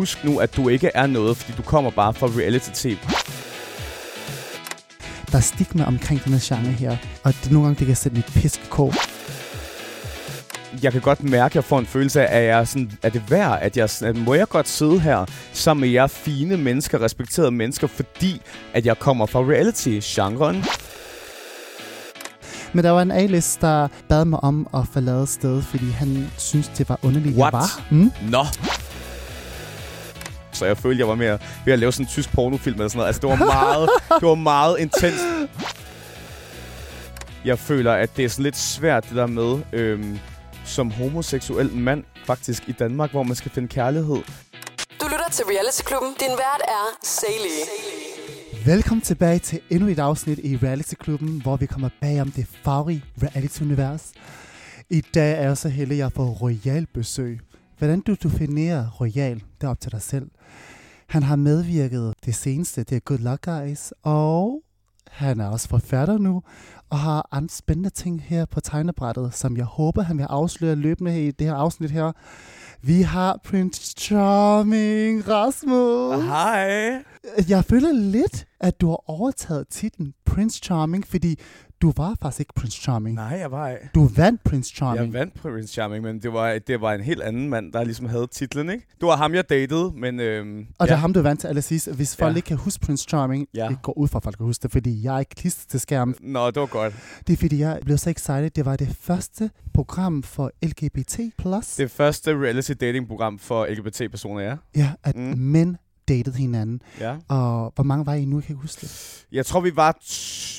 husk nu, at du ikke er noget, fordi du kommer bare fra reality-tv. Der er stigma omkring den her genre her, og det, nogle gange det kan sætte mit pisk kog. Jeg kan godt mærke, at jeg får en følelse af, at jeg er, sådan, er det værd, at jeg, at må jeg godt sidde her sammen med jer fine mennesker, respekterede mennesker, fordi at jeg kommer fra reality-genren. Men der var en A-list, der bad mig om at forlade stedet, fordi han synes det var underligt, What? jeg var. Mm? Nå! Så jeg følte, jeg var mere ved at lave sådan en tysk pornofilm eller sådan noget. Altså, det var meget, det var meget intens. Jeg føler, at det er sådan lidt svært, det der med, øhm, som homoseksuel mand, faktisk i Danmark, hvor man skal finde kærlighed. Du lytter til Reality Klubben. Din vært er Sally. Velkommen tilbage til endnu et afsnit i Reality Klubben, hvor vi kommer bag om det farlige reality-univers. I dag er jeg så heldig, at jeg får royal besøg. Hvordan du definerer royal, det er op til dig selv. Han har medvirket det seneste, det er Good Luck Guys, og han er også forfatter nu, og har andre spændende ting her på tegnebrættet, som jeg håber, han vil afsløre løbende i det her afsnit her. Vi har Prince Charming Rasmus. Hej! Jeg føler lidt, at du har overtaget titlen Prince Charming, fordi du var faktisk ikke Prince Charming. Nej, jeg var ikke. Du vandt Prince Charming. Jeg vandt Prince Charming, men det var, det var en helt anden mand, der ligesom havde titlen, ikke? Det var ham, jeg datede, men... Øhm, Og det ja. er ham, du vandt til allersidst. Hvis folk Ja. ikke kan huske Prince Charming, Ja. jeg går ud fra, at folk kan huske det, fordi jeg er ikke klistret til skærmen. Nå, det var godt. Det er fordi, jeg blev så excited. Det var det første program for LGBT+. Det første reality dating program for LGBT-personer, ja. Ja, at mm. mænd datede hinanden. ja. Og hvor mange var I nu? Jeg kan ikke huske det. Jeg tror, vi var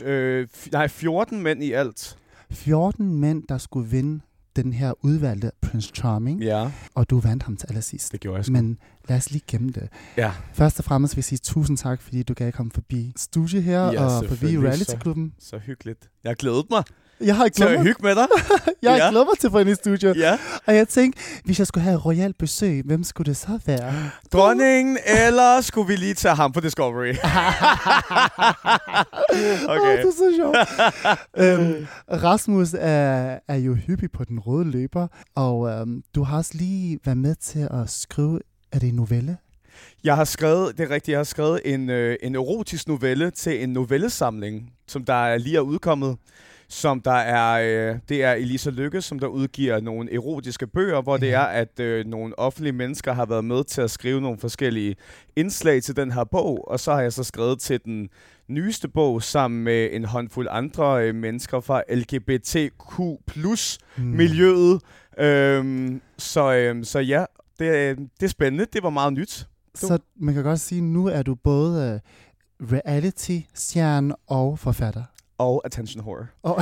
øh, nej, 14 mænd i alt. 14 mænd, der skulle vinde den her udvalgte Prince Charming, Ja, og du vandt ham til allersidst. det gjorde jeg sgu. Men lad os lige gemme det. ja, Først og fremmest vil jeg sige tusind tak, fordi du gav komme forbi studie her, Ja, og forbi Reality-klubben. så hyggeligt. Jeg har glædet mig Jeg har til at glædet mig, hygge med dig. jeg har Ja. glædet mig til at få ind i studiet. ja. Og jeg tænkte, hvis jeg skulle have et royalt besøg, hvem skulle det så være? Dronningen, eller skulle vi lige tage ham på Discovery? Åh, okay. det er så sjovt. øhm, Rasmus er, er jo hyppig på den røde løber, og øhm, du har også lige været med til at skrive, er det en novelle? Jeg har skrevet, det er rigtigt, jeg har skrevet en, øh, en erotisk novelle til en novellesamling, som der er lige er udkommet. Som der er, øh, det er Elisa Lykke, som der udgiver nogle erotiske bøger, hvor det Ja. er, at øh, nogle offentlige mennesker har været med til at skrive nogle forskellige indslag til den her bog, og så har jeg så skrevet til den nyeste bog sammen med en håndfuld andre øh, mennesker fra LGBTQ plus Mm. miljøet. Øhm, så, øhm, så ja, det, er- det er spændende. Det var meget nyt. Så man kan godt sige, at nu er du både øh, reality-stjerne og forfatter. Og attention horror. Og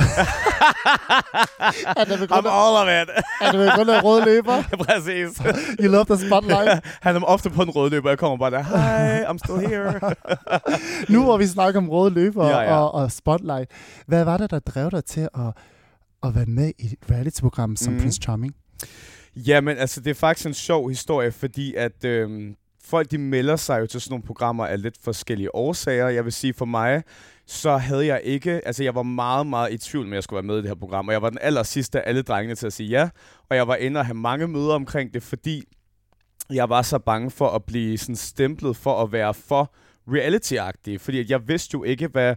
er det på I'm all of it. er det på grund af røde løber? Præcis. You love the spotlight. Han er ofte på en rød løber, jeg kommer bare der, hi, I'm still here. Nu hvor vi snakker om røde løber Ja, ja. Og, og spotlight. Hvad var det, der drev dig til at, at være med i et reality-program som mm. Prince Charming? Jamen, altså, det er faktisk en sjov historie, fordi at øhm, folk, de melder sig jo til sådan nogle programmer af lidt forskellige årsager. Jeg vil sige, for mig, så havde jeg ikke... Altså, jeg var meget, meget i tvivl med, at jeg skulle være med i det her program, og jeg var den aller sidste af alle drengene til at sige ja, og jeg var inde og have mange møder omkring det, fordi jeg var så bange for at blive sådan stemplet for at være for reality-agtig, fordi at jeg vidste jo ikke, hvad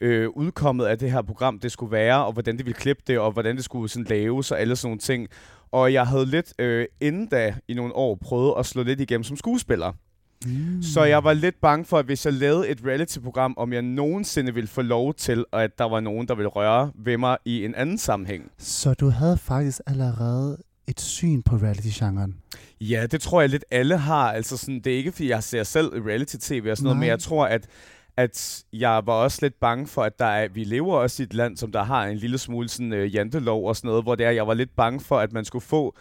øh, udkommet af det her program det skulle være, og hvordan det ville klippe det, og hvordan det skulle sådan laves, og alle sådan nogle ting. Og jeg havde lidt øh, inden da i nogle år prøvet at slå lidt igennem som skuespiller. Mm. Så jeg var lidt bange for, at hvis jeg lavede et reality-program, om jeg nogensinde ville få lov til, og at der var nogen, der ville røre ved mig i en anden sammenhæng. Så du havde faktisk allerede et syn på reality-genren? Ja, det tror jeg lidt alle har. Altså sådan, det er ikke, fordi jeg ser selv reality-tv og sådan noget, Nej. men jeg tror, at, at jeg var også lidt bange for, at der er, vi lever også i et land, som der har en lille smule sådan, øh, jantelov og sådan noget, hvor det er, jeg var lidt bange for, at man skulle få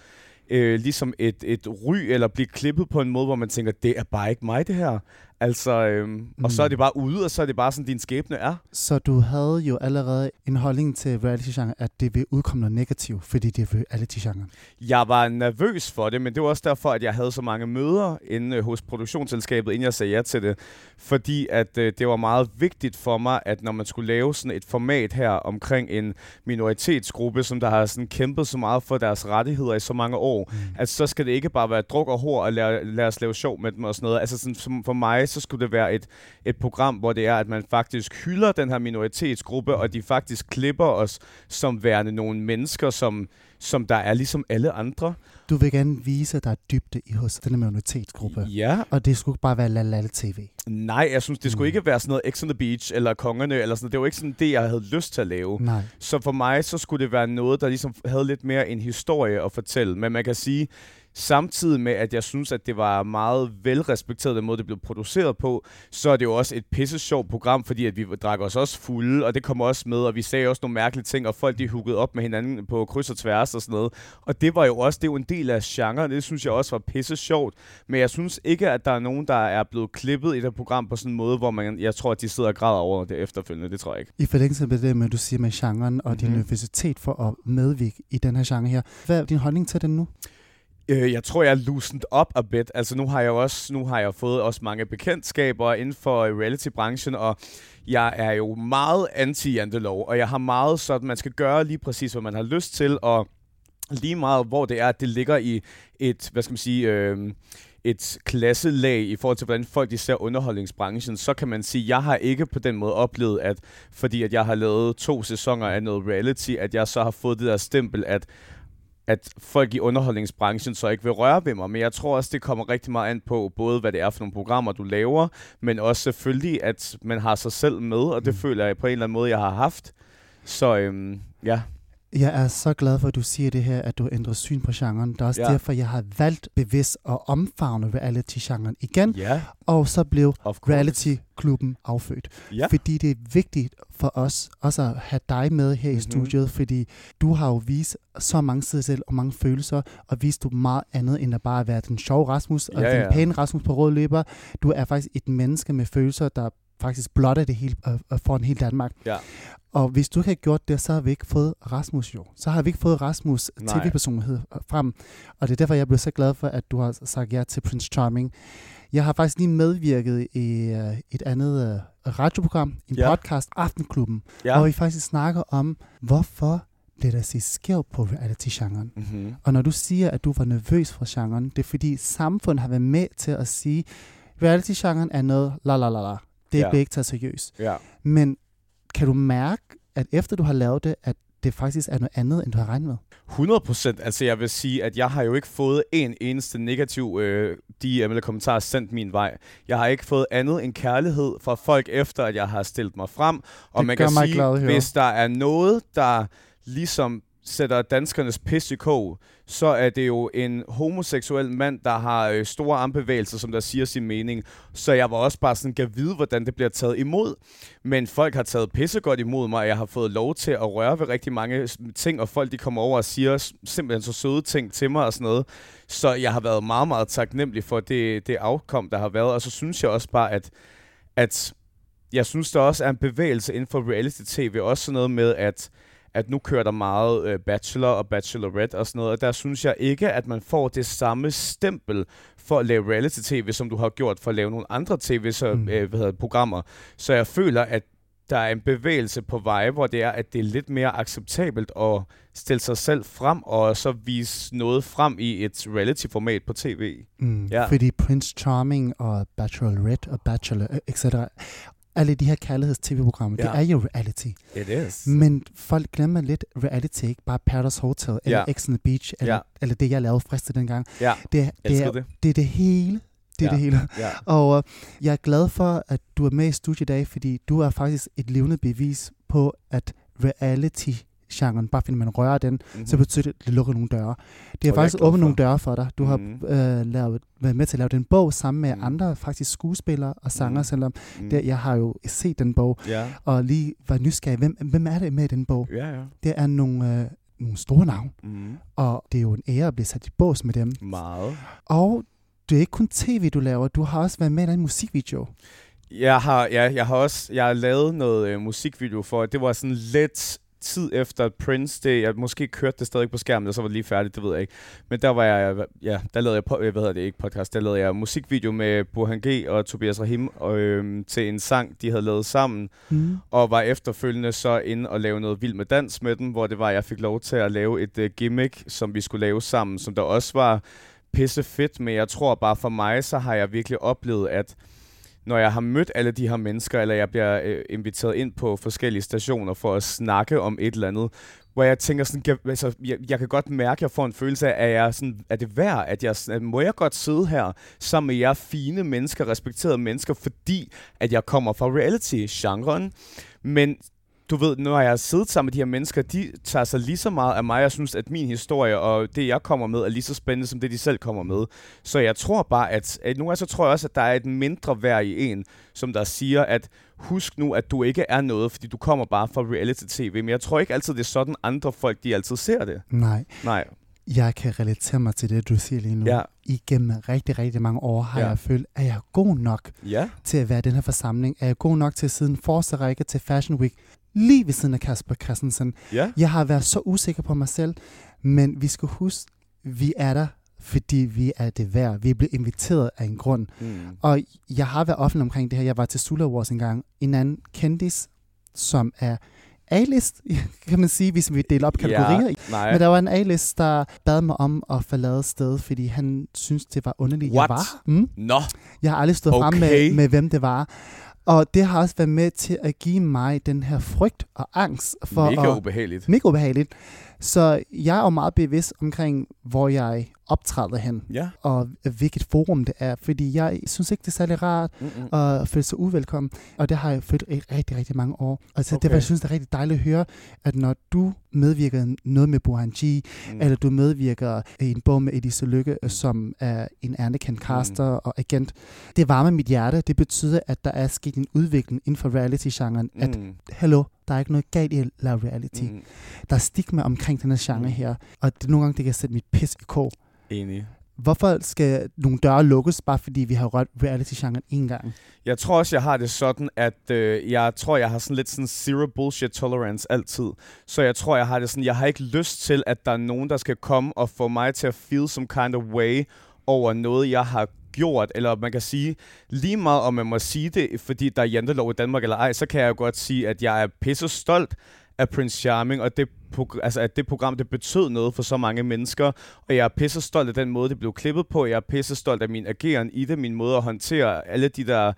øh, ligesom et, et ry, eller blive klippet på en måde, hvor man tænker, det er bare ikke mig det her. Altså, øhm, mm. og så er det bare ude, og så er det bare sådan, din skæbne er. Så du havde jo allerede en holdning til reality-genre, at det vil udkomme noget negativt, fordi det er reality-genre. Jeg var nervøs for det, men det var også derfor, at jeg havde så mange møder inde øh, hos produktionsselskabet, inden jeg sagde ja til det. Fordi at øh, det var meget vigtigt for mig, at når man skulle lave sådan et format her omkring en minoritetsgruppe, som der har sådan kæmpet så meget for deres rettigheder i så mange år, mm. at så skal det ikke bare være druk og hår og lade, lade os lave sjov med dem og sådan noget. Altså sådan, for mig, så skulle det være et, et program, hvor det er, at man faktisk hylder den her minoritetsgruppe, og de faktisk klipper os som værende nogle mennesker, som, som der er ligesom alle andre. Du vil gerne vise, at der er dybde i hos denne minoritetsgruppe. Ja. Og det skulle bare være la tv. Nej, jeg synes, det skulle mm. ikke være sådan noget X on the Beach eller Kongerne, eller sådan Det var ikke sådan det, jeg havde lyst til at lave. Nej. Så for mig, så skulle det være noget, der ligesom havde lidt mere en historie at fortælle. Men man kan sige, Samtidig med, at jeg synes, at det var meget velrespekteret, den måde, det blev produceret på, så er det jo også et pisse sjovt program, fordi at vi drak os også fulde, og det kom også med, og vi sagde også nogle mærkelige ting, og folk de huggede op med hinanden på kryds og tværs og sådan noget. Og det var jo også, det er jo en del af genren, det synes jeg også var pisse sjovt. Men jeg synes ikke, at der er nogen, der er blevet klippet i det program på sådan en måde, hvor man, jeg tror, at de sidder og græder over det efterfølgende. Det tror jeg ikke. I forlængelse af det med, du siger med genren og mm-hmm. din universitet for at medvirke i den her genre her. Hvad er din holdning til den nu? Øh, jeg tror, jeg er loosened up a bit. Altså, nu har jeg også nu har jeg fået også mange bekendtskaber inden for øh, reality-branchen, og jeg er jo meget anti-jantelov, og jeg har meget sådan, man skal gøre lige præcis, hvad man har lyst til, og lige meget, hvor det er, at det ligger i et, hvad skal man sige, øh, et klasselag i forhold til, hvordan folk ser underholdningsbranchen, så kan man sige, at jeg har ikke på den måde oplevet, at fordi at jeg har lavet to sæsoner af noget reality, at jeg så har fået det der stempel, at at folk i underholdningsbranchen så ikke vil røre ved mig, men jeg tror også, det kommer rigtig meget an på, både hvad det er for nogle programmer, du laver, men også selvfølgelig, at man har sig selv med, og det mm. føler jeg på en eller anden måde, jeg har haft. Så øhm, ja. Jeg er så glad for, at du siger det her, at du ændrer syn på genren. Det er også ja. derfor, jeg har valgt bevidst at omfavne reality-genren igen, ja. og så blev reality-klubben affødt. Ja. Fordi det er vigtigt for os også at have dig med her mm-hmm. i mhm. studiet, fordi du har jo vist så mange sider selv og mange følelser, og vist du meget andet end at bare være den sjove Rasmus og ja, den ja. pæne Rasmus på rød løber. Du er faktisk et menneske med følelser, der faktisk blotter det hele øh, øh foran hele Danmark. Ja. Og hvis du ikke havde gjort det, så har vi ikke fået Rasmus jo. Så har vi ikke fået Rasmus tv-personlighed frem. Og det er derfor, jeg blev så glad for, at du har sagt ja til Prince Charming. Jeg har faktisk lige medvirket i uh, et andet uh, radioprogram, en ja. podcast, Aftenklubben, ja. hvor vi faktisk snakker om, hvorfor det der siger skævt på reality-genren. Mm-hmm. Og når du siger, at du var nervøs for genren, det er fordi samfundet har været med til at sige, reality-genren er noget la la la la. Det ja. bliver ikke taget seriøst. Ja. Men kan du mærke, at efter du har lavet det, at det faktisk er noget andet, end du har regnet med? 100 procent. Altså jeg vil sige, at jeg har jo ikke fået en eneste negativ øh, DM eller kommentar sendt min vej. Jeg har ikke fået andet end kærlighed fra folk efter, at jeg har stillet mig frem. Og det man kan sige, glad, hvis der er noget, der ligesom sætter danskernes pis i kog, så er det jo en homoseksuel mand, der har øh, store armbevægelser, som der siger sin mening. Så jeg var også bare sådan, kan vide, hvordan det bliver taget imod. Men folk har taget pissegodt imod mig, og jeg har fået lov til at røre ved rigtig mange ting, og folk de kommer over og siger simpelthen så søde ting til mig og sådan noget. Så jeg har været meget, meget taknemmelig for det, det afkom, der har været. Og så synes jeg også bare, at, at jeg synes, der også er en bevægelse inden for reality-tv. Også sådan noget med, at at nu kører der meget øh, Bachelor og Bachelorette og sådan noget, og der synes jeg ikke, at man får det samme stempel for at lave reality-tv, som du har gjort for at lave nogle andre tv så, mm. øh, hvad hedder, programmer. Så jeg føler, at der er en bevægelse på vej, hvor det er, at det er lidt mere acceptabelt at stille sig selv frem, og så vise noget frem i et reality-format på tv. Mm, ja. Fordi Prince Charming og Bachelorette og Bachelor, etc alle de her kærligheds-tv-programmer, ja. det er jo reality. It is. Men folk glemmer lidt reality, ikke bare Paradise Hotel, eller ja. X on the Beach, eller, ja. eller det, jeg lavede friste dengang. Ja, det, det, er, det. det er det hele. Det er ja. det hele. Ja. Og uh, jeg er glad for, at du er med i studiet i dag, fordi du er faktisk et levende bevis på, at reality genren, bare fordi man rører den, mm-hmm. så betyder det, at det lukker nogle døre. Det har faktisk åbnet nogle døre for dig. Du mm-hmm. har øh, lavet, været med til at lave den bog sammen med mm. andre faktisk skuespillere og sanger, mm. selvom mm. det, jeg har jo set den bog, yeah. og lige var nysgerrig, hvem, hvem er det med i den bog? Yeah, yeah. Det er nogle, øh, nogle store navne, mm. og det er jo en ære at blive sat i bås med dem. Meget. Og det er ikke kun tv, du laver, du har også været med i en musikvideo. Jeg har, ja, jeg har også jeg har lavet noget øh, musikvideo for, det var sådan lidt tid efter Prince, det, jeg måske kørte det stadig på skærmen, og så var det lige færdigt, det ved jeg ikke. Men der var jeg, ja, der lavede jeg, på, hvad hedder det, ikke podcast, der lavede jeg musikvideo med Burhan G og Tobias Rahim og, øh, til en sang, de havde lavet sammen, Mm. og var efterfølgende så inde og lave noget vild med dans med dem, hvor det var, jeg fik lov til at lave et uh, gimmick, som vi skulle lave sammen, som der også var pisse fedt, men jeg tror bare for mig, så har jeg virkelig oplevet, at når jeg har mødt alle de her mennesker, eller jeg bliver øh, inviteret ind på forskellige stationer for at snakke om et eller andet, hvor jeg tænker sådan, jeg, altså, jeg, jeg kan godt mærke, at jeg får en følelse af, at jeg sådan, er det værd, at jeg, at må jeg godt sidde her sammen med jer fine mennesker, respekterede mennesker, fordi at jeg kommer fra reality-genren, men du ved, når jeg har siddet sammen med de her mennesker, de tager sig lige så meget af mig. Jeg synes, at min historie og det, jeg kommer med, er lige så spændende, som det, de selv kommer med. Så jeg tror bare, at, at nogle gange så tror jeg også, at der er et mindre værd i en, som der siger, at husk nu, at du ikke er noget, fordi du kommer bare fra reality-tv. Men jeg tror ikke altid, det er sådan, andre folk, de altid ser det. Nej, Nej. jeg kan relatere mig til det, du siger lige nu. Ja. Igennem rigtig, rigtig mange år har Ja. jeg følt, at jeg er god nok Ja. til at være i den her forsamling. Er jeg god nok til at sidde en forreste række til Fashion Week, lige ved siden af Kasper Christensen. Ja. Jeg har været så usikker på mig selv, men vi skal huske, vi er der, fordi vi er det værd. Vi er blevet inviteret af en grund. Mm. Og jeg har været offentlig omkring det her. Jeg var til Sula Awards en gang. En anden kendis, som er A-list, kan man sige, hvis vi deler op kategorier. Ja. Nej. Men der var en A-list, der bad mig om at forlade stedet, fordi han synes det var underligt, What? jeg var. Mm? Nå. Jeg har aldrig stået okay. frem med, med, hvem det var. Og det har også været med til at give mig den her frygt og angst for Mega at... ubehageligt. Mega ubehageligt. Så jeg er jo meget bevidst omkring, hvor jeg optræder hen, Ja. og hvilket forum det er, fordi jeg synes ikke, det er særlig rart Mm-mm. at føle sig uvelkommen, og det har jeg følt i rigtig, rigtig mange år. Og så okay. Det, jeg synes, det er rigtig dejligt at høre, at når du medvirker noget med Burhan G, Mm. eller du medvirker i en bog med Elise Lykke, som er en anerkendt caster Mm. og agent. Det varmer mit hjerte. Det betyder, at der er sket en udvikling inden for reality-genren. Mm. At, Mm. Der er ikke noget galt i at lave reality. Mm. Der er stigma omkring den her genre Mm. her. Og det, nogle gange, det kan sætte mit pis i kog. Enig. Hvorfor skal nogle døre lukkes, bare fordi vi har rørt reality-genren en gang? Jeg tror også, jeg har det sådan, at øh, jeg tror, jeg har sådan lidt sådan zero bullshit tolerance altid. Så jeg tror, jeg har det sådan, jeg har ikke lyst til, at der er nogen, der skal komme og få mig til at feel some kind of way over noget, jeg har gjort, eller man kan sige lige meget, om man må sige det, fordi der er jantelov i Danmark eller ej, så kan jeg jo godt sige, at jeg er pisse stolt af Prince Charming, og det, altså, at det program, det betød noget for så mange mennesker, og jeg er pisse stolt af den måde, det blev klippet på, jeg er pisse stolt af min ageren i det, min måde at håndtere alle de der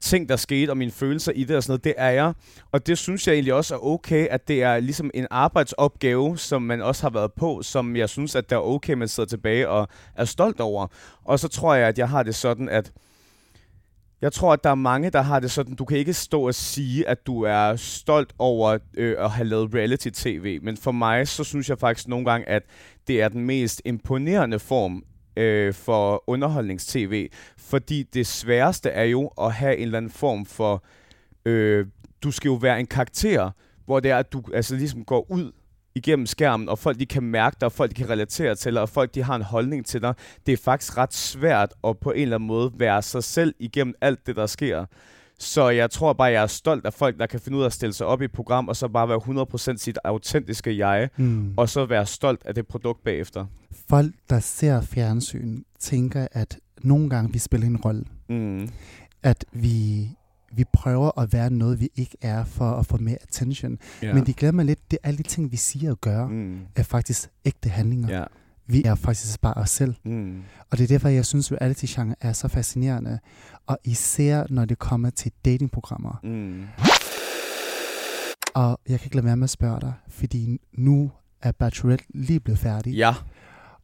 ting, der skete, og mine følelser i det og sådan noget, det er jeg. Og det synes jeg egentlig også er okay, at det er ligesom en arbejdsopgave, som man også har været på, som jeg synes, at det er okay, man sidder tilbage og er stolt over. Og så tror jeg, at jeg har det sådan, at jeg tror, at der er mange, der har det sådan, du kan ikke stå og sige, at du er stolt over øh, at have lavet reality-tv, men for mig, så synes jeg faktisk nogle gange, at det er den mest imponerende form øh, for underholdningstv, fordi det sværeste er jo at have en eller anden form for, øh, du skal jo være en karakter, hvor det er, at du altså ligesom går ud igennem skærmen, og folk de kan mærke dig, og folk de kan relatere til dig, og folk de har en holdning til dig. Det er faktisk ret svært at på en eller anden måde være sig selv igennem alt det, der sker. Så jeg tror bare, jeg er stolt af folk, der kan finde ud af at stille sig op i et program, og så bare være 100% sit autentiske jeg, Mm. og så være stolt af det produkt bagefter. Folk, der ser fjernsyn, tænker, at nogle gange vi spiller en rolle. Mm. At vi, vi prøver at være noget, vi ikke er, for at få mere attention. Ja. Men de glemmer lidt, det er alle de ting, vi siger og gør, mm. Er faktisk ægte handlinger. Ja. Vi er faktisk bare os selv. Mm. Og det er derfor, jeg synes, at reality-genre er så fascinerende. Og især, når det kommer til datingprogrammer. Mm. Og jeg kan ikke lade være med at spørge dig, fordi nu er Bachelorette lige blevet færdig. Ja.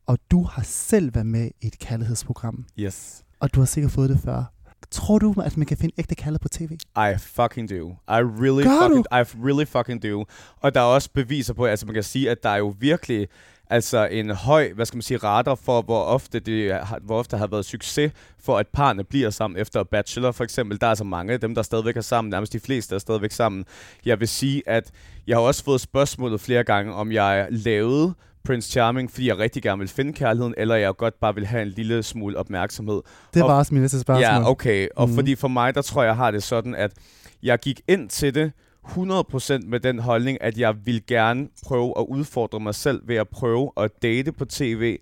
Og du har selv været med i et kærlighedsprogram. Yes. Og du har sikkert fået det før. Tror du, at man kan finde ægte kærlighed på tv? I fucking do. I really Gør fucking, du? I really fucking do. Og der er også beviser på, altså man kan sige, at der er jo virkelig altså en høj, hvad skal man sige, radar for, hvor ofte det hvor ofte har været succes for, at parne bliver sammen efter Bachelor for eksempel. Der er så mange af dem, der stadigvæk er sammen. Nærmest de fleste er stadigvæk sammen. Jeg vil sige, at jeg har også fået spørgsmålet flere gange, om jeg lavede Prince Charming, fordi jeg rigtig gerne vil finde kærligheden, eller jeg godt bare vil have en lille smule opmærksomhed. Det var Og- også min næste spørgsmål. Ja, okay. Og mm. fordi for mig, der tror jeg, jeg har det sådan, at jeg gik ind til det 100% med den holdning, at jeg vil gerne prøve at udfordre mig selv ved at prøve at date på tv.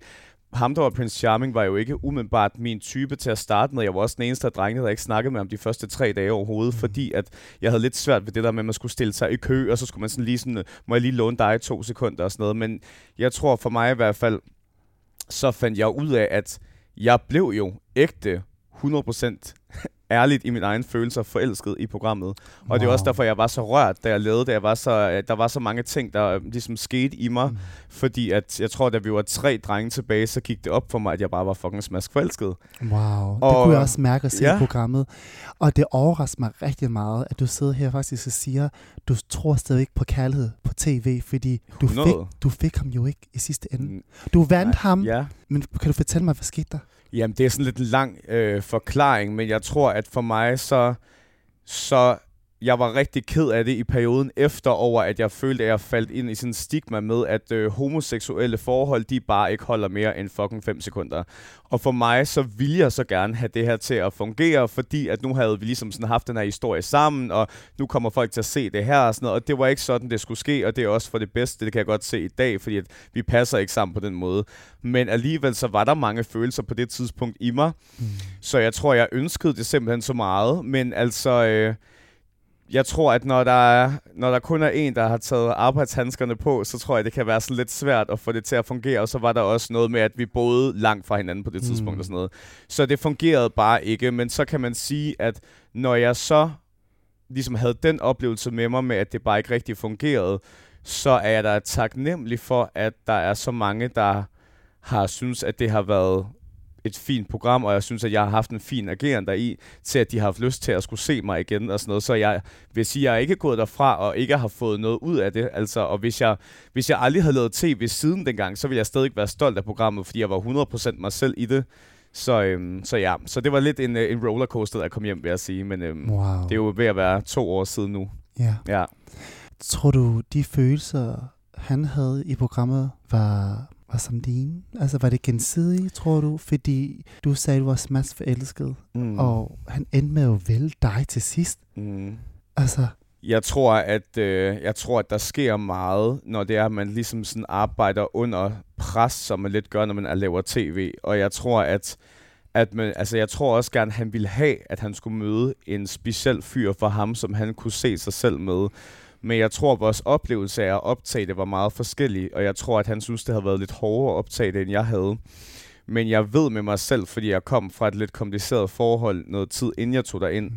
Ham, der var Prince Charming, var jo ikke umiddelbart min type til at starte med. Jeg var også den eneste af drengene, der ikke snakkede med ham de første tre dage overhovedet, mm. fordi at jeg havde lidt svært ved det der med, at man skulle stille sig i kø, og så skulle man sådan lige sådan, må jeg lige låne dig i to sekunder og sådan noget. Men jeg tror for mig i hvert fald, så fandt jeg ud af, at jeg blev jo ægte 100% ærligt i mine egne følelser forelsket i programmet. Og wow. det er også derfor, jeg var så rørt, da jeg lavede det. Jeg var så, øh, der var så mange ting, der øh, ligesom skete i mig. Mm. Fordi at, jeg tror, da vi var tre drenge tilbage, så gik det op for mig, at jeg bare var fucking smask forelsket. Wow, det Og- kunne jeg også mærke at se Ja. i programmet. Og det overrasker mig rigtig meget, at du sidder her faktisk og siger, du tror stadig ikke på kærlighed på tv, fordi du fik, 100. du fik ham jo ikke i sidste ende. Mm, Du vandt ham, Ja. men kan du fortælle mig, hvad skete der? Jamen, det er sådan lidt en lang øh, forklaring, men jeg tror, at for mig så, så jeg var rigtig ked af det i perioden efter over, at jeg følte, at jeg faldt ind i sådan en stigma med, at øh, homoseksuelle forhold, de bare ikke holder mere end fucking 5 sekunder. Og for mig, så ville jeg så gerne have det her til at fungere, fordi at nu havde vi ligesom sådan haft den her historie sammen, og nu kommer folk til at se det her og sådan noget, og det var ikke sådan, det skulle ske, og det er også for det bedste, det kan jeg godt se i dag, fordi at vi passer ikke sammen på den måde. Men alligevel så var der mange følelser på det tidspunkt i mig, Mm. så jeg tror, jeg ønskede det simpelthen så meget. Men altså, øh, jeg tror, at når der, er, når der kun er en, der har taget arbejdshandskerne på, så tror jeg, det kan være sådan lidt svært at få det til at fungere. Og så var der også noget med, at vi boede langt fra hinanden på det tidspunkt Mm. og sådan noget. Så det fungerede bare ikke. Men så kan man sige, at når jeg så ligesom havde den oplevelse med mig med, at det bare ikke rigtig fungerede, så er jeg da taknemmelig for, at der er så mange, der har synes, at det har været et fint program, og jeg synes, at jeg har haft en fin ageren deri, til at de har haft lyst til at skulle se mig igen og sådan noget. Så jeg vil sige, at jeg er ikke gået derfra og ikke har fået noget ud af det. Altså, og hvis jeg, hvis jeg aldrig havde lavet tv siden dengang, så ville jeg stadig være stolt af programmet, fordi jeg var 100% mig selv i det. Så, øhm, så ja, så det var lidt en, øh, en rollercoaster at komme hjem, vil jeg sige. Men øhm, Wow. det er jo ved at være to år siden nu. Ja. Ja. Tror du, de følelser, han havde i programmet, var, var som dine? Altså, var det gensidigt, tror du? Fordi du sagde, du var smash forelsket, Mm. og han endte med at vælge dig til sidst. Mm. Altså, Jeg tror, at øh, jeg tror, at der sker meget, når det er, at man ligesom sådan arbejder under pres, som man lidt gør, når man laver tv. Og jeg tror, at at man, altså jeg tror også gerne, at han ville have, at han skulle møde en speciel fyr for ham, som han kunne se sig selv med. Men jeg tror, at vores oplevelse af at optage det var meget forskellig, og jeg tror, at han synes, det havde været lidt hårdere at optage det, end jeg havde. Men jeg ved med mig selv, fordi jeg kom fra et lidt kompliceret forhold noget tid, inden jeg tog derind,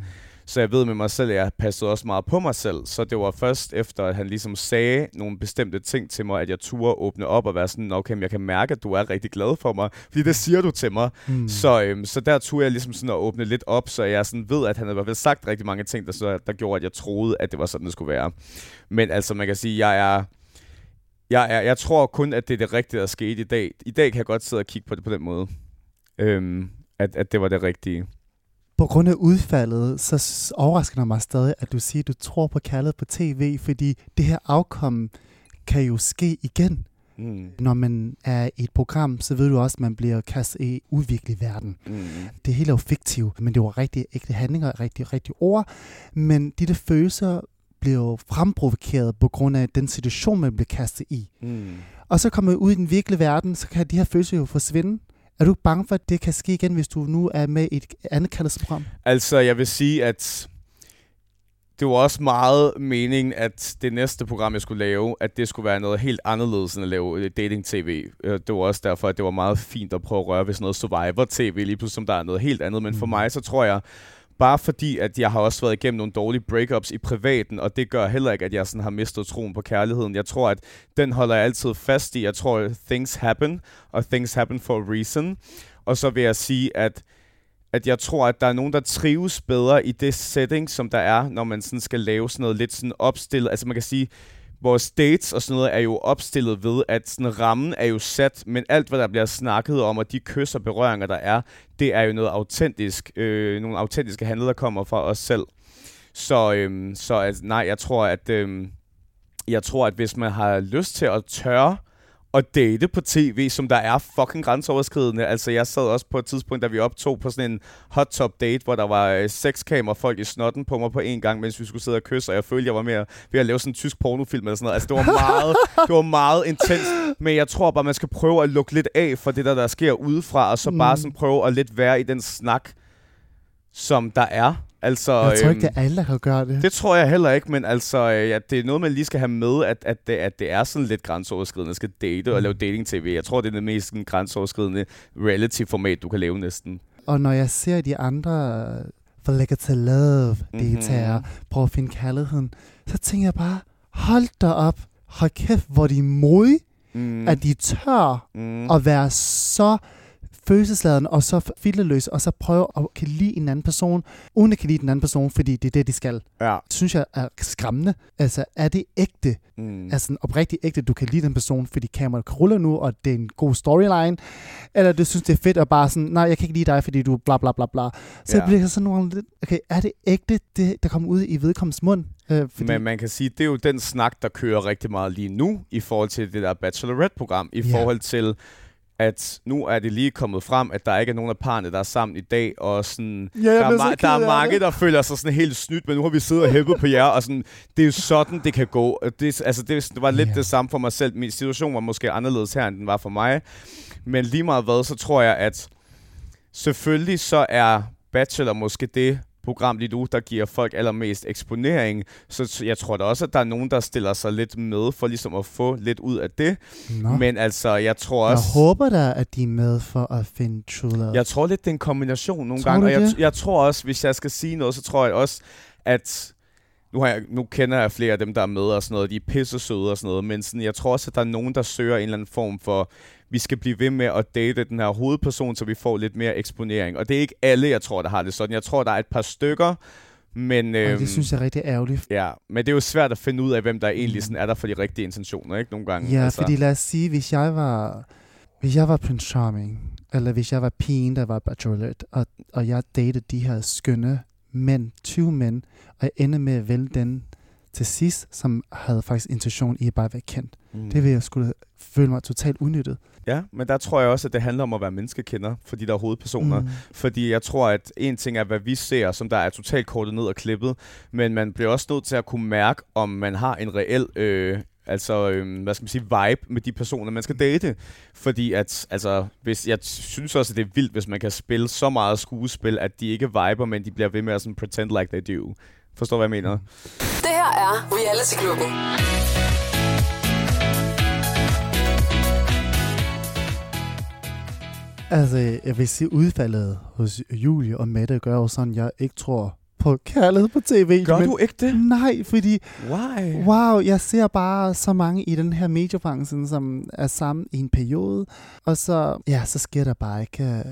så jeg ved med mig selv, at jeg passede også meget på mig selv. Så det var først efter, at han ligesom sagde nogle bestemte ting til mig, at jeg turde åbne op og være sådan, okay, jeg kan mærke, at du er rigtig glad for mig. Fordi det siger du til mig. mm. Så, øhm, så der turde jeg ligesom sådan at åbne lidt op, så jeg sådan ved, at han havde i hvert fald sagt rigtig mange ting, der, så, der gjorde, at jeg troede, at det var sådan, det skulle være. Men altså, man kan sige, jeg er... Jeg, er, jeg tror kun, at det er det rigtige, der skete i dag. I dag kan jeg godt sidde og kigge på det på den måde. Øhm, at, at det var det rigtige. På grund af udfaldet, så overrasker det mig stadig, at du siger, at du tror på kærlighed på tv, fordi det her afkom kan jo ske igen. Mm. Når man er i et program, så ved du også, at man bliver kastet i udviklet verden. Mm. Det hele er jo fiktivt, men det var rigtig ægte handlinger, rigtig, rigtig ord. Men de der følelser bliver jo fremprovokeret på grund af den situation, man bliver kastet i. Mm. Og så kommer ud i den virkelige verden, så kan de her følelser jo forsvinde. Er du ikke bange for, at det kan ske igen, hvis du nu er med i et andet kærlighedsprogram? Altså, jeg vil sige, at det var også meget meningen, at det næste program, jeg skulle lave, at det skulle være noget helt anderledes end at lave øh, dating-tv. Øh, Det var også derfor, at det var meget fint at prøve at røre ved sådan noget Survivor-tv, lige pludselig som der er noget helt andet. Men for Mm. mig, så tror jeg, bare fordi, at jeg har også været igennem nogle dårlige breakups i privaten, og det gør heller ikke, at jeg sådan har mistet troen på kærligheden. Jeg tror, at den holder jeg altid fast i. Jeg tror, at things happen, og things happen for a reason. Og så vil jeg sige, at at jeg tror, at der er nogen, der trives bedre i det setting, som der er, når man sådan skal lave sådan noget lidt sådan opstillet. Altså man kan sige, vores dates og sådan noget er jo opstillet ved, at sådan rammen er jo sat, men alt, hvad der bliver snakket om, og de kys og berøringer, der er, det er jo noget autentisk, øh, nogle autentiske handler, der kommer fra os selv. Så, øhm, så at, nej, jeg tror, at øhm, jeg tror, at hvis man har lyst til at tørre at date på tv, som der er fucking grænseoverskridende. Altså, jeg sad også på et tidspunkt, da vi optog på sådan en hot top date, hvor der var øh, seks kamera folk i snotten på mig på en gang, mens vi skulle sidde og kysse, og jeg følte, jeg var mere ved at lave sådan en tysk pornofilm eller sådan noget. Altså, det var meget, det var meget intens, men jeg tror bare, man skal prøve at lukke lidt af for det der, der sker udefra, og så mm. bare sådan prøve at lidt være i den snak, som der er. Altså, Jeg tror ikke, øhm, det er alle, der kan gøre det. det tror jeg heller ikke, men altså, øh, ja, det er noget, man lige skal have med, at, at, det, at det er sådan lidt grænseoverskridende at skal date og lave dating-tv. Jeg tror, det er det mest sådan, grænseoverskridende reality-format, du kan lave næsten. Og når jeg ser de andre for lækker til love deltagere Mhm. prøve at finde kærligheden, så tænker jeg bare, hold da op. Hold kæft, hvor de er modige, Mm. mm. at de tør mm. at være så følelsesladen og så filterløs, og så prøve at kan lide en anden person, uden at kan lide den anden person, fordi det er det, de skal. Ja. Det synes jeg er skræmmende. Altså, er det ægte? Mm. Altså, en oprigtigt ægte, du kan lide den person, fordi kameraet ruller nu, og det er en god storyline, eller du synes, det er fedt, og bare sådan, nej, jeg kan ikke lide dig, fordi du er bla bla bla bla. Så Ja. ja. bliver sådan nogle lidt, okay, er det ægte, det, der kommer ud i vedkommens mund? Øh, fordi, Men man kan sige, det er jo den snak, der kører rigtig meget lige nu, i forhold til det der Bachelorette-program, i Ja. forhold til, at nu er det lige kommet frem, at der ikke er nogen af parerne, der er sammen i dag, og sådan, ja, der, er ma- der er mange, der føler sig sådan helt snydt, men nu har vi siddet og hæppet på jer, og sådan, det er jo sådan, det kan gå. Det, altså, det, var lidt Ja. det samme for mig selv. Min situation var måske anderledes her, end den var for mig. Men lige meget hvad, så tror jeg, at selvfølgelig så er Bachelor måske det program lige nu, der giver folk allermest eksponering. Så jeg tror da også, at der er nogen, der stiller sig lidt med for ligesom at få lidt ud af det. Nå. Men altså, jeg tror jeg også... håber da, at de er med for at finde true love. Jeg tror lidt, det er en kombination nogle Tror gange. Og jeg, jeg tror også, hvis jeg skal sige noget, så tror jeg også, at... Nu, har jeg, nu kender jeg flere af dem, der er med og sådan noget. De er pisse søde og sådan noget. Men sådan, jeg tror også, at der er nogen, der søger en eller anden form for... Vi skal blive ved med at date den her hovedperson, så vi får lidt mere eksponering. Og det er ikke alle, jeg tror, der har det sådan. Jeg tror, der er et par stykker. Men, og øhm, det synes jeg er rigtig ærgerligt. ja, men det er jo svært at finde ud af, hvem der egentlig sådan er der for de rigtige intentioner, ikke? Nogle gange. Ja, altså. fordi lad os sige, hvis jeg var, hvis jeg var Prince Charming, eller hvis jeg var pigen, der var Bachelorette, og, og jeg datede de her skønne mænd, 20 mænd, og jeg ender med at vælge den til sidst, som havde faktisk intention i at bare være kendt. Mm. Det vil jeg skulle føle mig totalt udnyttet. Ja, men der tror jeg også, at det handler om at være menneskekender for de der hovedpersoner. Mm. Fordi jeg tror, at en ting er, hvad vi ser, som der er totalt kortet ned og klippet, men man bliver også nødt til at kunne mærke, om man har en reel... Øh, altså, øh, hvad skal man sige, vibe med de personer, man skal date. Fordi at, altså, hvis, jeg synes også, at det er vildt, hvis man kan spille så meget skuespil, at de ikke viber, men de bliver ved med at sådan pretend like they do. Forstår, hvad jeg mener? Det her er Reality Klubben. Altså, jeg vil sige, udfaldet hos Julie og Mette gør jo sådan, jeg ikke tror på kærlighed på tv. Gør men du ikke det? Nej, fordi Why? Wow, jeg ser bare så mange i den her mediebranchen, som er sammen i en periode, og så, ja, så sker der bare ikke... øh,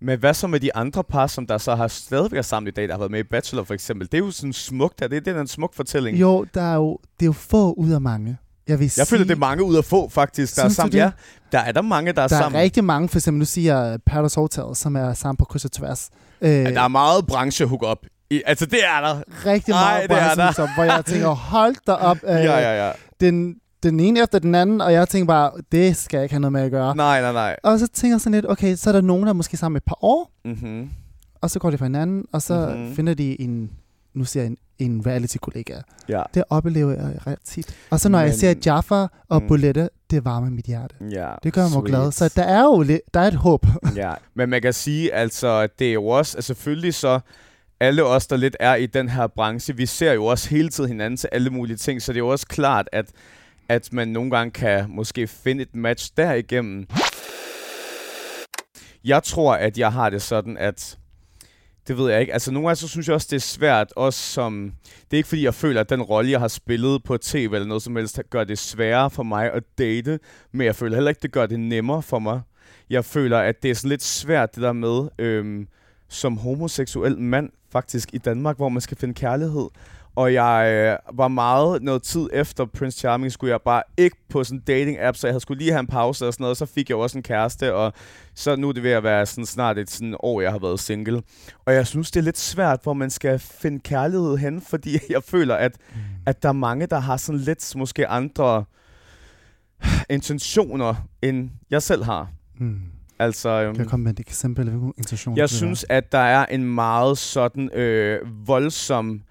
Men hvad så med de andre par, som der så har stadigvæk sammen i dag, der har været med i Bachelor for eksempel? Det er jo sådan smukt, er det, det er en smuk fortælling. Jo, der er jo, det er jo få ud af mange. Jeg vil Jeg sige, føler, det er mange ud af få, faktisk, der er sammen. Ja, der er der mange, der er der er sammen. rigtig mange, for eksempel nu siger jeg Paradise Hotel, som er sammen på kryds og tværs. Øh, Ja, der er meget branche hook. I, altså, det er der. rigtig Ej, meget branchen, der. som, hvor jeg tænker, hold da op. Øh, Ja, ja, ja. Den, den ene efter den anden, og jeg tænker bare, det skal jeg ikke have noget med at gøre. Nej, nej, nej. Og så tænker jeg sådan lidt, okay, så er der nogen, der er måske sammen et par år, Mm-hmm. og så går de fra hinanden, og så Mhm. mm-hmm. finder de en, nu siger jeg en, en reality-kollega. Ja. Det oplever jeg ret tit. Og så når Men, jeg ser Jaffa og Mm. Bolette, det varmer mit hjerte. ja. Det gør mig glad. Så der er jo lidt, der er et håb. ja, men man kan sige, altså, det er jo også, altså selvfølgelig så, alle os, der lidt er i den her branche, vi ser jo også hele tiden hinanden til alle mulige ting, så det er jo også klart, at, at man nogle gange kan måske finde et match derigennem. Jeg tror, at jeg har det sådan, at det ved jeg ikke. Altså nogle gange så synes jeg også, det er svært, også som... Det er ikke fordi, jeg føler, at den rolle, jeg har spillet på tv eller noget som helst, gør det sværere for mig at date, men jeg føler heller ikke, det gør det nemmere for mig. Jeg føler, at det er sådan lidt svært, det der med, øhm, som homoseksuel mand faktisk i Danmark, hvor man skal finde kærlighed. Og jeg øh, var meget noget tid efter Prince Charming, skulle jeg bare ikke på sådan en dating app, så jeg havde skulle lige have en pause og sådan noget. Så fik jeg også en kæreste, og så nu er det ved at være sådan snart et sådan år, jeg har været single. Og jeg synes, det er lidt svært, hvor man skal finde kærlighed hen, fordi jeg føler, at, at der er mange, der har sådan lidt måske andre intentioner, end jeg selv har. Mm. Altså, øhm, Kan jeg komme med et eksempel? Hvilken intention jeg synes, at der er en meget sådan øh, voldsom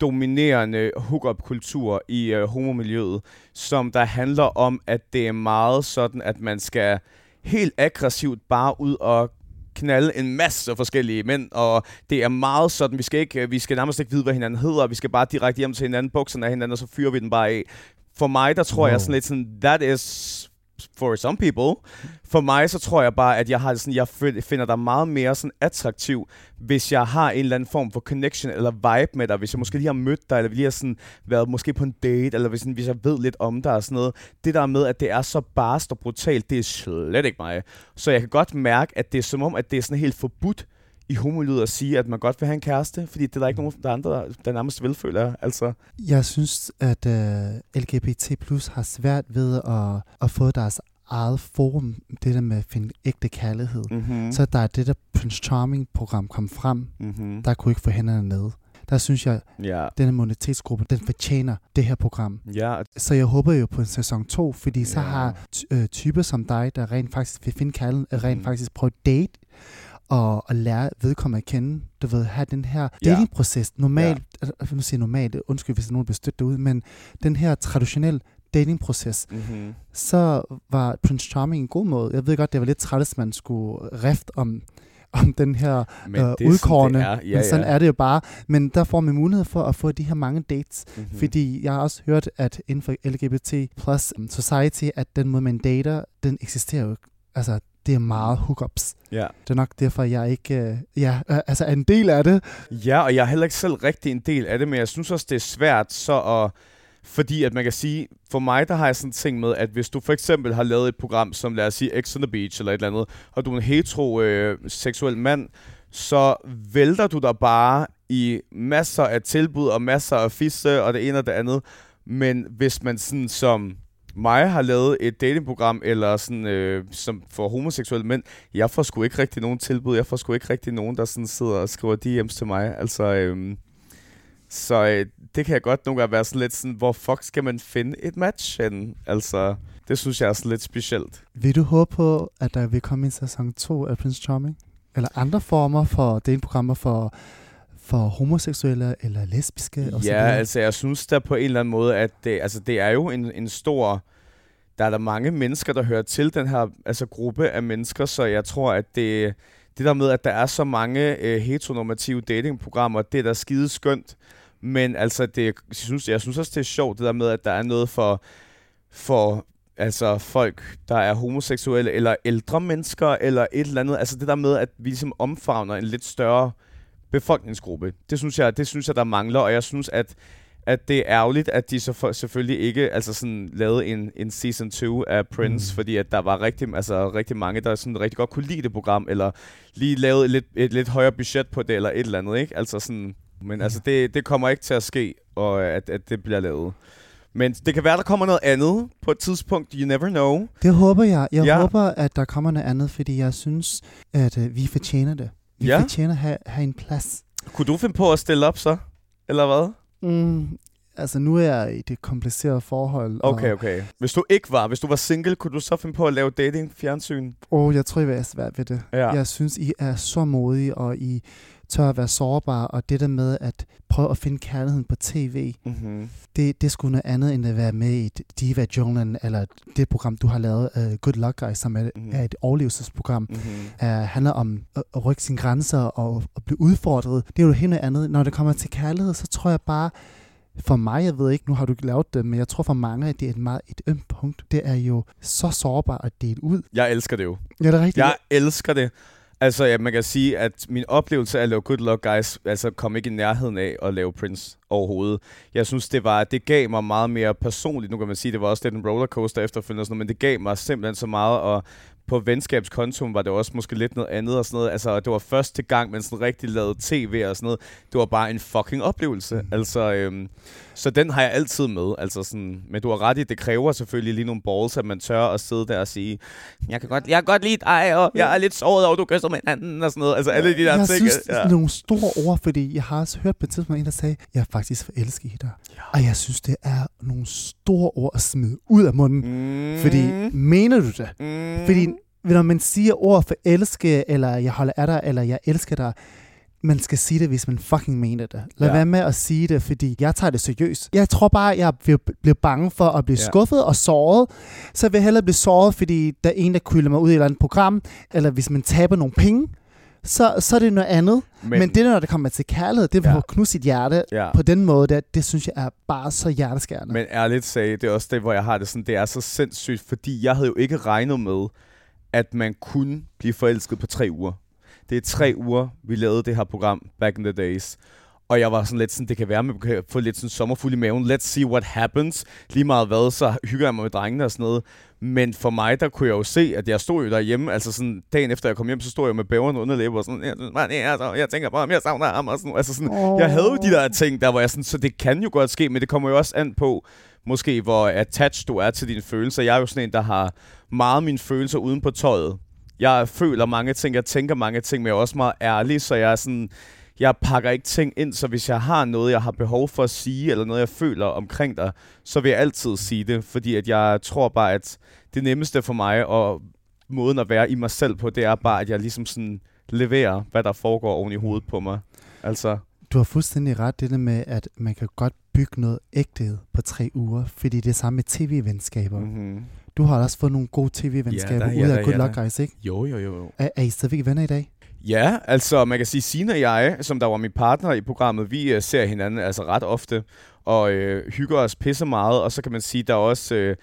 dominerende hookup-kultur i øh, homomiljøet, som der handler om, at det er meget sådan, at man skal helt aggressivt bare ud og knalde en masse forskellige mænd, og det er meget sådan, vi skal, ikke, vi skal nærmest ikke vide, hvad hinanden hedder, vi skal bare direkte hjem til hinanden, bukserne af hinanden, og så fyrer vi den bare af. For mig, der tror wow. jeg sådan lidt sådan, that is for some people. For mig, så tror jeg bare, at jeg har sådan, jeg finder dig meget mere sådan attraktiv, hvis jeg har en eller anden form for connection eller vibe med dig, hvis jeg måske lige har mødt dig, eller vi lige har sådan været måske på en date, eller hvis, sådan, hvis jeg ved lidt om dig og sådan noget. Det der med, at det er så barst og brutalt, det er slet ikke mig. Så jeg kan godt mærke, at det er som om, at det er sådan helt forbudt i homolivet at sige, at man godt vil have en kæreste, fordi det er der ikke nogen der andre, der, nærmest vil, føler jeg. Altså, Jeg synes, at uh, LGBT plus har svært ved at, at få deres eget forum, det der med at finde ægte kærlighed. Mm. mm-hmm. Så der er det der Prince Charming-program kom frem, mm-hmm. der kunne ikke få hænderne ned. Der synes jeg, at Ja, denne monetetsgruppe, den fortjener det her program. ja, Så jeg håber jo på en sæson 2, fordi så har ty- øh, typer som dig, der rent faktisk vil finde kærligheden, mm. rent Mhm. faktisk prøve at date, og, og lære vedkommende at kende. Du ved, have den her Ja. datingproces. Normalt, ja. nu siger jeg normalt, undskyld hvis nogen, bliver stødt derude, men den her traditionelle datingproces, mm-hmm. så var Prince Charming en god måde. Jeg ved godt, det var lidt træt, at man skulle rift om, om den her Men øh, det udkårne. Sådan, det er. Ja, men sådan ja. er det jo bare. Men der får man mulighed for at få de her mange dates. Mm-hmm. Mm. Fordi jeg har også hørt, at inden for LGBT plus society, at den måde, man dater, den eksisterer jo. Altså, det er meget hookups. Ja. Det er nok derfor, jeg ikke øh, ja, øh, altså er en del af det. ja, og jeg er heller ikke selv rigtig en del af det, men jeg synes også, det er svært så at... Fordi at man kan sige, for mig der har jeg sådan en ting med, at hvis du for eksempel har lavet et program, som lad os sige X on the Beach eller et eller andet, og du er en heteroseksuel øh, seksuel mand, så vælter du dig bare i masser af tilbud og masser af fisse og det ene og det andet. Men hvis man sådan som mig har lavet et datingprogram, eller sådan, øh, som for homoseksuelle mænd, jeg får sgu ikke rigtig nogen tilbud. Jeg får sgu ikke rigtig nogen, der sådan sidder og skriver DM's til mig. Altså, Øh, så øh, det kan jeg godt nogle gange være sådan lidt sådan, hvor fuck skal man finde et match hen? Altså, det synes jeg er sådan lidt specielt. Vil du håbe på, at der vil komme en sæson 2 af Prince Charming? Eller andre former for datingprogrammer for, for homoseksuelle eller lesbiske? og Ja, videre? altså jeg synes der på en eller anden måde, at det, altså, det er jo en, en stor... Der er der mange mennesker, der hører til den her altså, gruppe af mennesker, så jeg tror, at det, det der med, at der er så mange øh, heteronormative datingprogrammer, det er da skide skønt. Men altså, det, jeg, synes, jeg synes også, det er sjovt, det der med, at der er noget for, for altså, folk, der er homoseksuelle, eller ældre mennesker, eller et eller andet. Altså det der med, at vi ligesom omfavner en lidt større befolkningsgruppe. Det synes jeg, det synes jeg der mangler, og jeg synes, at at det er ærgerligt, at de så for, selvfølgelig ikke altså sådan, lavede en, en season 2 af Prince, Mm. fordi at der var rigtig, altså, rigtig mange, der sådan rigtig godt kunne lide det program, eller lige lavede et lidt, et lidt højere budget på det, eller et eller andet, ikke? Altså sådan, men Ja. altså, det, det kommer ikke til at ske, og at, at det bliver lavet. Men det kan være, der kommer noget andet på et tidspunkt. You never know. Det håber jeg. Jeg Ja. håber, at der kommer noget andet, fordi jeg synes, at øh, vi fortjener det. Vi Ja. fortjener at have, have en plads. Kunne du finde på at stille op så? Eller hvad? Mm, altså, nu er jeg i det komplicerede forhold. Okay, Og, okay. Hvis du ikke var, hvis du var single, kunne du så finde på at lave dating-fjernsyn? oh, jeg tror, I vil have svært ved det. Ja. Jeg synes, I er så modige, og I tør at være sårbare, og det der med at prøve at finde kærligheden på tv, Mm-hmm. det, det er sgu noget andet, end at være med i Diva Junglen, eller det program, du har lavet, uh, Good Luck Guys, som er, Mhm. mm. er et overlevelsesprogram. Mm-hmm. uh, handler om at, at rykke sine grænser og at blive udfordret. Det er jo helt noget andet. Når det kommer til kærlighed, så tror jeg bare, for mig, jeg ved ikke, nu har du lavet det, men jeg tror for mange, at det er et meget et ømt punkt. Det er jo så sårbart at dele ud. Jeg elsker det jo. Ja, det er rigtigt. Jeg elsker det. Altså, ja, man kan sige, at min oplevelse af at lave Good Luck Guys, altså kom ikke i nærheden af at lave Prince overhovedet. Jeg synes, det var, det gav mig meget mere personligt. Nu kan man sige, det var også lidt en rollercoaster efterfølgende og sådan noget, men det gav mig simpelthen så meget, og på venskabskontoen var det også måske lidt noget andet og sådan noget. Altså, det var første gang, man sådan rigtig lavede tv og sådan noget. Det var bare en fucking oplevelse. Mm. Mm. Altså, øhm, Så den har jeg altid med. Altså sådan, men du har ret i, det kræver selvfølgelig lige nogle balls, at man tør at sidde der og sige, jeg kan godt, jeg kan godt lide dig, og jeg er lidt såret over, du kysser med hinanden og sådan noget. Altså alle de der jeg ting. synes, ja. det er nogle store ord, fordi jeg har også hørt på et tidspunkt en, der sagde, jeg er faktisk forelsket i dig. Ja. Og jeg synes, det er nogle store ord at smide ud af munden. Mm. Fordi, mener du det? Mm. Fordi når man siger ord for elske, eller jeg holder af dig, eller jeg elsker dig, man skal sige det, hvis man fucking mener det. Lad Ja. være med at sige det, fordi jeg tager det seriøst. Jeg tror bare, jeg vil blive bange for at blive Ja. skuffet og såret. Så vil jeg hellere blive såret, fordi der er en, der kylder mig ud i et eller andet program, eller hvis man taber nogle penge, så, så er det noget andet. Men, Men det, når det kommer til kærlighed, det Ja. ja. at knuse sit hjerte Ja. på den måde, der, det synes jeg er bare så hjerteskærende. Men ærligt sagde, det er også det, hvor jeg har det sådan, det er så sindssygt, fordi jeg havde jo ikke regnet med, at man kunne blive forelsket på tre uger. Det er tre uger, vi lavede det her program, back in the days. Og jeg var sådan lidt sådan, det kan være, at man kan få lidt sådan sommerfuld i maven. Let's see what happens. Lige meget hvad, så hygger jeg mig med drengene og sådan noget. Men for mig, der kunne jeg jo se, at jeg stod jo derhjemme, altså sådan dagen efter jeg kom hjem, så stod jeg med bæveren under læber og sådan, jeg, bare, så jeg tænker på ham, jeg savner ham og sådan, altså sådan, jeg havde jo de der ting, der var jeg sådan, så det kan jo godt ske, men det kommer jo også an på, måske hvor attached du er til dine følelser. Jeg er jo sådan en, der har meget mine følelser uden på tøjet. Jeg føler mange ting, jeg tænker mange ting, men jeg er også meget ærlig, så jeg er sådan, jeg pakker ikke ting ind, så hvis jeg har noget, jeg har behov for at sige, eller noget, jeg føler omkring dig, så vil jeg altid sige det, fordi at jeg tror bare, at det nemmeste for mig, og måden at være i mig selv på, det er bare, at jeg ligesom sådan leverer, hvad der foregår oven i hovedet på mig. Altså, Du har fuldstændig ret det der med, at man kan godt bygge noget ægthed på tre uger, fordi det er samme med tv-venskaber. Mm. mm-hmm. Du har også fået nogle gode tv-venskaber Ja da, ud ja af Good ja. Luck Guys, ikke? jo, jo, jo, jo. Er, er I stadigvæk venner i dag? Ja, altså man kan sige, Sina og jeg, som der var min partner i programmet, vi uh, ser hinanden altså ret ofte, og øh, hygger os pisse meget, og så kan man sige, der er også øh,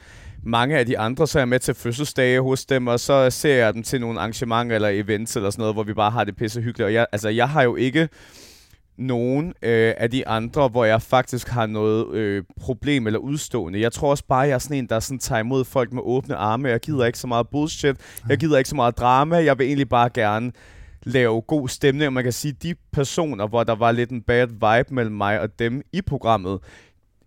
mange af de andre, så er jeg med til fødselsdage hos dem, og så ser jeg dem til nogle arrangementer eller events eller sådan noget, hvor vi bare har det pisse hyggeligt. Og jeg, altså, jeg har jo ikke nogen øh, af de andre, hvor jeg faktisk har noget øh, problem eller udstående. Jeg tror også bare, jeg er sådan en, der sådan tager imod folk med åbne arme. Jeg gider ikke så meget bullshit. Jeg gider ikke så meget drama. Jeg vil egentlig bare gerne lave god stemning. Og man kan sige, de personer, hvor der var lidt en bad vibe mellem mig og dem i programmet,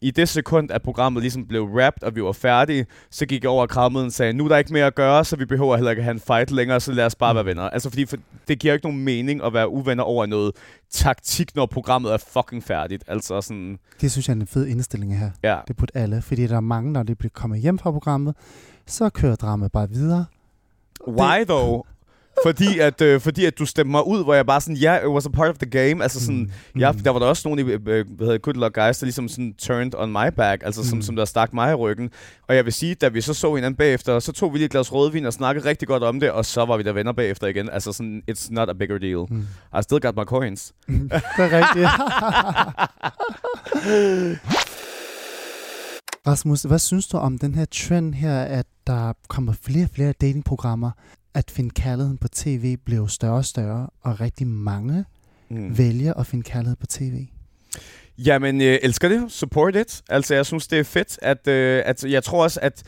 i det sekund, at programmet ligesom blev wrapped, og vi var færdige, så gik jeg over og krammede og sagde, nu er der ikke mere at gøre, så vi behøver heller ikke at have en fight længere, så lad os bare være venner. Altså fordi for, det giver ikke nogen mening at være uvenner over noget taktik, når programmet er fucking færdigt. Altså sådan, Det synes jeg er en fed indstilling her. ja. Det burde alle, fordi der er mange, når de bliver kommet hjem fra programmet, så kører dramaet bare videre. Why though? Fordi, at, øh, fordi at du stemte mig ud, hvor jeg bare sådan, ja, yeah, it was a part of the game. Altså sådan, Mm. Ja, der var der også nogle i øh, hvad hedder, Good Luck Guys, der ligesom sådan turned on my back, altså som, Mm. som der stak mig i ryggen. Og jeg vil sige, da vi så så hinanden bagefter, så tog vi lige et glas rødvin og snakkede rigtig godt om det, og så var vi der venner bagefter igen. Altså sådan, it's not a bigger deal. Mm. I still got my coins. det er rigtigt. Rasmus, hvad synes du om den her trend her, at der kommer flere og flere datingprogrammer, at finde kærligheden på tv bliver større og større, og rigtig mange Mm. vælger at finde kærlighed på tv? Jamen, jeg elsker det. Support it. Altså, jeg synes, det er fedt, at, øh, at jeg tror også, at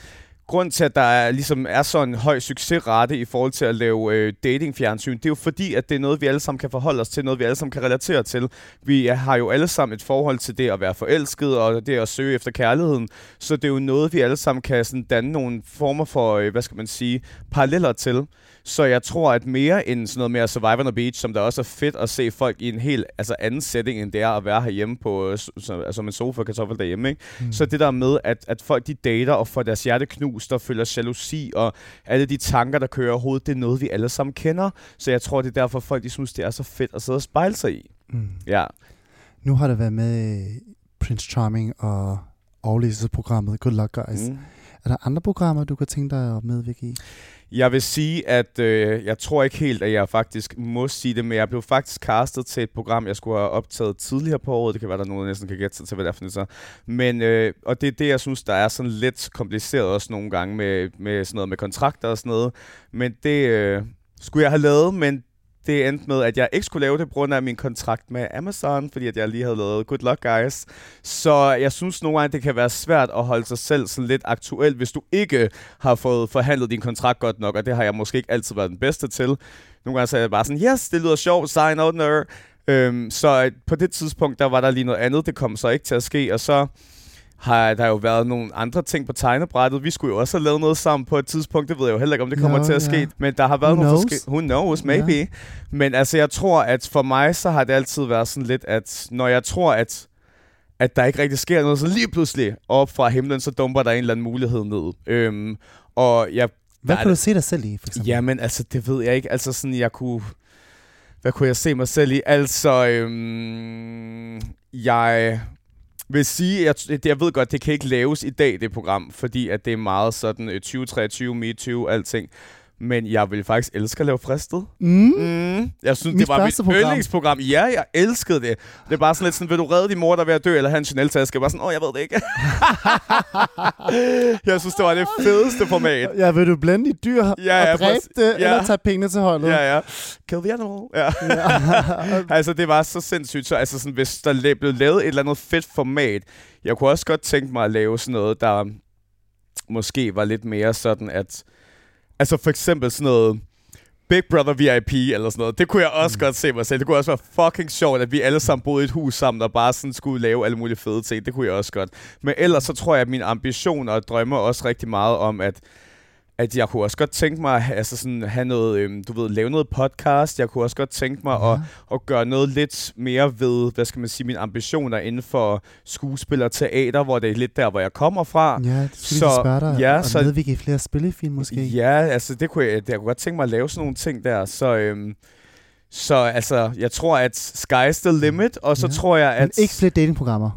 grund til, at der er, ligesom er sådan en høj succesrate i forhold til at lave øh, datingfjernsyn, det er jo fordi, at det er noget, vi alle sammen kan forholde os til, noget, vi alle sammen kan relatere til. Vi har jo alle sammen et forhold til det at være forelsket, og det at søge efter kærligheden. Så det er jo noget, vi alle sammen kan sådan danne nogle former for, øh, hvad skal man sige, paralleller til. Så jeg tror, at mere end sådan noget med at survive on the beach, som der også er fedt at se folk i en helt altså anden setting, end det er at være herhjemme på øh, så, altså en sofa kartoffel derhjemme. Ikke? Mm. Så det der med, at, at folk de dater og får deres hjerte knust og føler jalousi og alle de tanker, der kører i hovedet, det er noget, vi alle sammen kender. Så jeg tror, det er derfor, folk de synes, det er så fedt at sidde og spejle sig i. Mm. Ja. Nu har der været med Prince Charming og overlevelsesprogrammet Good Luck Guys. Mm. Mm. Er der andre programmer, du kan tænke dig at medvirke i? Jeg vil sige, at øh, jeg tror ikke helt, at jeg faktisk må sige det, men jeg blev faktisk castet til et program, jeg skulle have optaget tidligere på året. Det kan være, der er nogen, der næsten kan gætte sig til, hvad det er for det så. Men, øh, og det er det, jeg synes, der er sådan lidt kompliceret også nogle gange med, med sådan noget med kontrakter og sådan noget. Men det øh, skulle jeg have lavet, men det endte med, at jeg ikke skulle lave det på grund af min kontrakt med Amazon, fordi at jeg lige havde lavet Good Luck Guys. Så jeg synes nogle gange, det kan være svært at holde sig selv sådan lidt aktuel, hvis du ikke har fået forhandlet din kontrakt godt nok, og det har jeg måske ikke altid været den bedste til. Nogle gange så er jeg bare sådan, yes, det lyder sjovt, sign out there. Øhm, så på det tidspunkt, der var der lige noget andet. Det kom så ikke til at ske, og så har der jo været nogle andre ting på tegnebrættet. Vi skulle jo også have lavet noget sammen på et tidspunkt. Det ved jeg jo heller ikke, om det kommer Nå, til at ske. ja. Men der har været Who nogle forskellige... Who knows, maybe. Men altså, jeg tror, at for mig, så har det altid været sådan lidt, at når jeg tror, at at der ikke rigtig sker noget, så lige pludselig op fra himlen, så dumper der en eller anden mulighed ned. Øhm, og jeg Hvad kan du se dig selv i, for eksempel? Jamen, altså, det ved jeg ikke. Altså, sådan, jeg kunne... Hvad kunne jeg se mig selv i? Altså, øhm, jeg vil sige, jeg, jeg ved godt, det kan ikke laves i dag, det program, fordi at det er meget sådan øh, 2023, MeToo, alting. Men jeg vil faktisk elske at lave fristet. Mm? Mm. Jeg synes, Mit det var mit første program. yndlingsprogram. Ja, jeg elskede det. Det er bare sådan lidt sådan, vil du redde din mor, der er ved at dø, eller have en Chanel-taske? Jeg var sådan, åh, jeg ved det ikke. jeg synes, det var det fedeste format. Ja, vil du blande i dyr Ja, ja, og dræbe præcis. det, Ja. eller tage pengene til holdet? Ja, ja. Kill the animal. Ja. Ja. altså, det var så sindssygt. Så, altså, sådan, hvis der blev lavet et eller andet fedt format, jeg kunne også godt tænke mig at lave sådan noget, der måske var lidt mere sådan, at... Altså, for eksempel sådan noget... Big Brother VIP eller sådan noget. Det kunne jeg også mm. godt se mig selv. Det kunne også være fucking sjovt, at vi alle sammen boede i et hus sammen og bare sådan skulle lave alle mulige fede ting. Det kunne jeg også godt. Men ellers så tror jeg, at mine ambitioner og drømme også rigtig meget om, at at jeg kunne også godt tænke mig altså sådan, have noget, øhm, du ved, lave noget podcast. Jeg kunne også godt tænke mig Ja. at, at gøre noget lidt mere ved, hvad skal man sige, mine ambitioner inden for skuespil og teater, hvor det er lidt der, hvor jeg kommer fra. Ja, det Så- så, spørge dig. ja, og så- medvirke i flere spillefilm måske. Ja, altså det kunne jeg, det, jeg kunne godt tænke mig at lave sådan nogle ting der. Så, øhm, så altså, jeg tror, at sky's the limit, og så Ja. tror jeg, Men at... ikke flere datingprogrammer.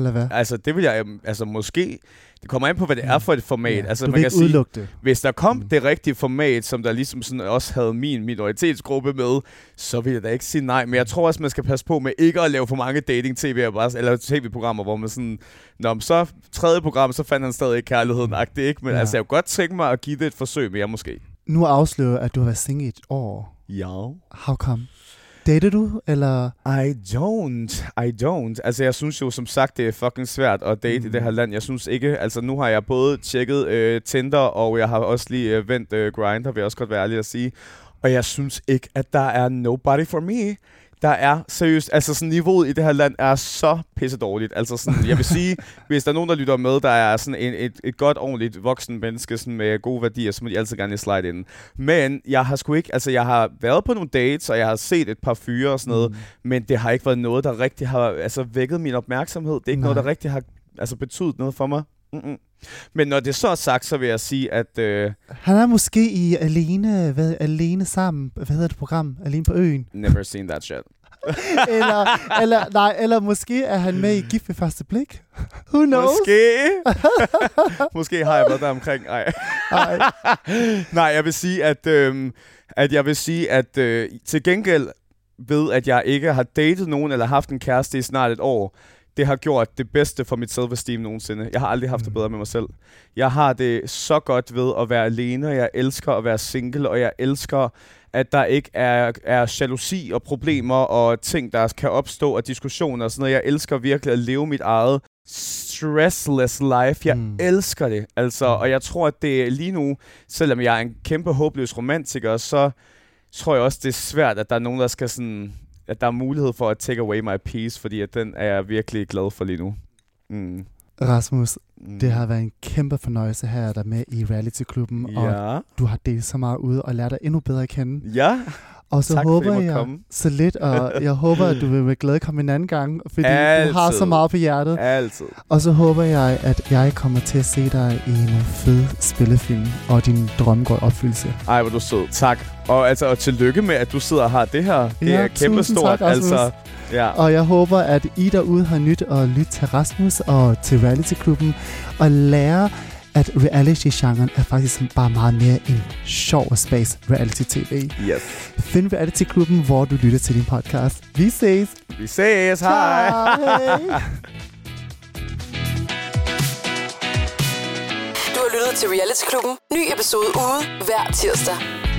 Eller hvad? Altså, det vil jeg, øhm, altså måske... Det kommer an på, hvad det er for et format. Ja, Altså, du man vil kan sige, det. Hvis der kom Mm. mm. det rigtige format, som der ligesom sådan også havde min minoritetsgruppe med, så vil jeg da ikke sige nej. Men jeg tror også, man skal passe på med ikke at lave for mange dating-tv eller tv-programmer, hvor man sådan... Nå, men så tredje program, så fandt han stadig ikke kærligheden agtigt, ikke? Men Ja. altså, jeg kunne godt tænke mig at give det et forsøg mere, måske. Nu afslører at du har været single et år. Ja. How come? Dater du, eller... I don't. I don't. Altså, jeg synes jo som sagt, det er fucking svært at date mm. i Mm. det her land. Jeg synes ikke, altså nu har jeg både tjekket øh, Tinder, og jeg har også lige øh, vendt øh, Grindr, vil jeg også godt være ærlig at sige. Og jeg synes ikke, at der er nobody for me. Der er seriøst, altså sådan niveauet i det her land er så pisse dårligt. Altså sådan, jeg vil sige, hvis der er nogen, der lytter med, der er sådan en, et, et godt, ordentligt voksen menneske sådan med gode værdier, så må de altid gerne slide ind. Men jeg har sgu ikke, altså jeg har været på nogle dates, og jeg har set et par fyre og sådan noget, Mm. men det har ikke været noget, der rigtig har altså, vækket min opmærksomhed. Det er ikke Nej. noget, der rigtig har altså, betydet noget for mig. Mm-mm. Men når det så er sagt, så vil jeg sige, at... Øh, Han er måske i Alene, hvad, alene sammen, hvad hedder det program? Alene på øen. never seen that shit. eller, eller, nej, eller måske er han med i Gift ved første blik. Who knows? Måske. Måske har jeg været der omkring. Ej. Ej. Nej, jeg vil sige, at, øhm, at jeg vil sige, at øh, til gengæld ved, at jeg ikke har datet nogen eller haft en kæreste i snart et år, det har gjort det bedste for mit self-esteem nogensinde. Jeg har aldrig haft det Mm. bedre med mig selv. Jeg har det så godt ved at være alene, og jeg elsker at være single, og jeg elsker, at der ikke er, er jalousi og problemer og ting, der kan opstå, og diskussioner og sådan noget. Jeg elsker virkelig at leve mit eget stressless life. Jeg Mm. mm. elsker det. Altså, og jeg tror, at det lige nu, selvom jeg er en kæmpe håbløs romantiker, så tror jeg også, det er svært, at der er nogen, der skal sådan, at der er mulighed for at take away my peace, fordi at den er jeg virkelig glad for lige nu. Mm. Rasmus, Mm. det har været en kæmpe fornøjelse her at dig med i Reality-klubben, og Ja. du har delt så meget ud og lært dig endnu bedre at kende. Ja. Og så Tak, håber jeg komme. så lidt, og jeg håber, at du vil med glæde komme en anden gang, fordi du har så Altid. meget på hjertet. Altid. Og så håber jeg, at jeg kommer til at se dig i nogle fede spillefilm, og din drømme går i opfyldelse. Ej, hvor du sød. Tak. Og, altså, og tillykke med, at du sidder og har det her. Det Ja, er kæmpe stort. tak, Rasmus. altså, ja. Og jeg håber, at I derude har nyt at lytte til Rasmus og til Reality-klubben, og lære, at reality-genren er faktisk bare meget mere end sjov og space reality-tv. Yes. Find Reality-klubben, hvor du lytter til din podcast. Vi ses! Vi ses. Hej. Hej. Du har lyttet til Reality Klubben. Ny episode ude hver tirsdag.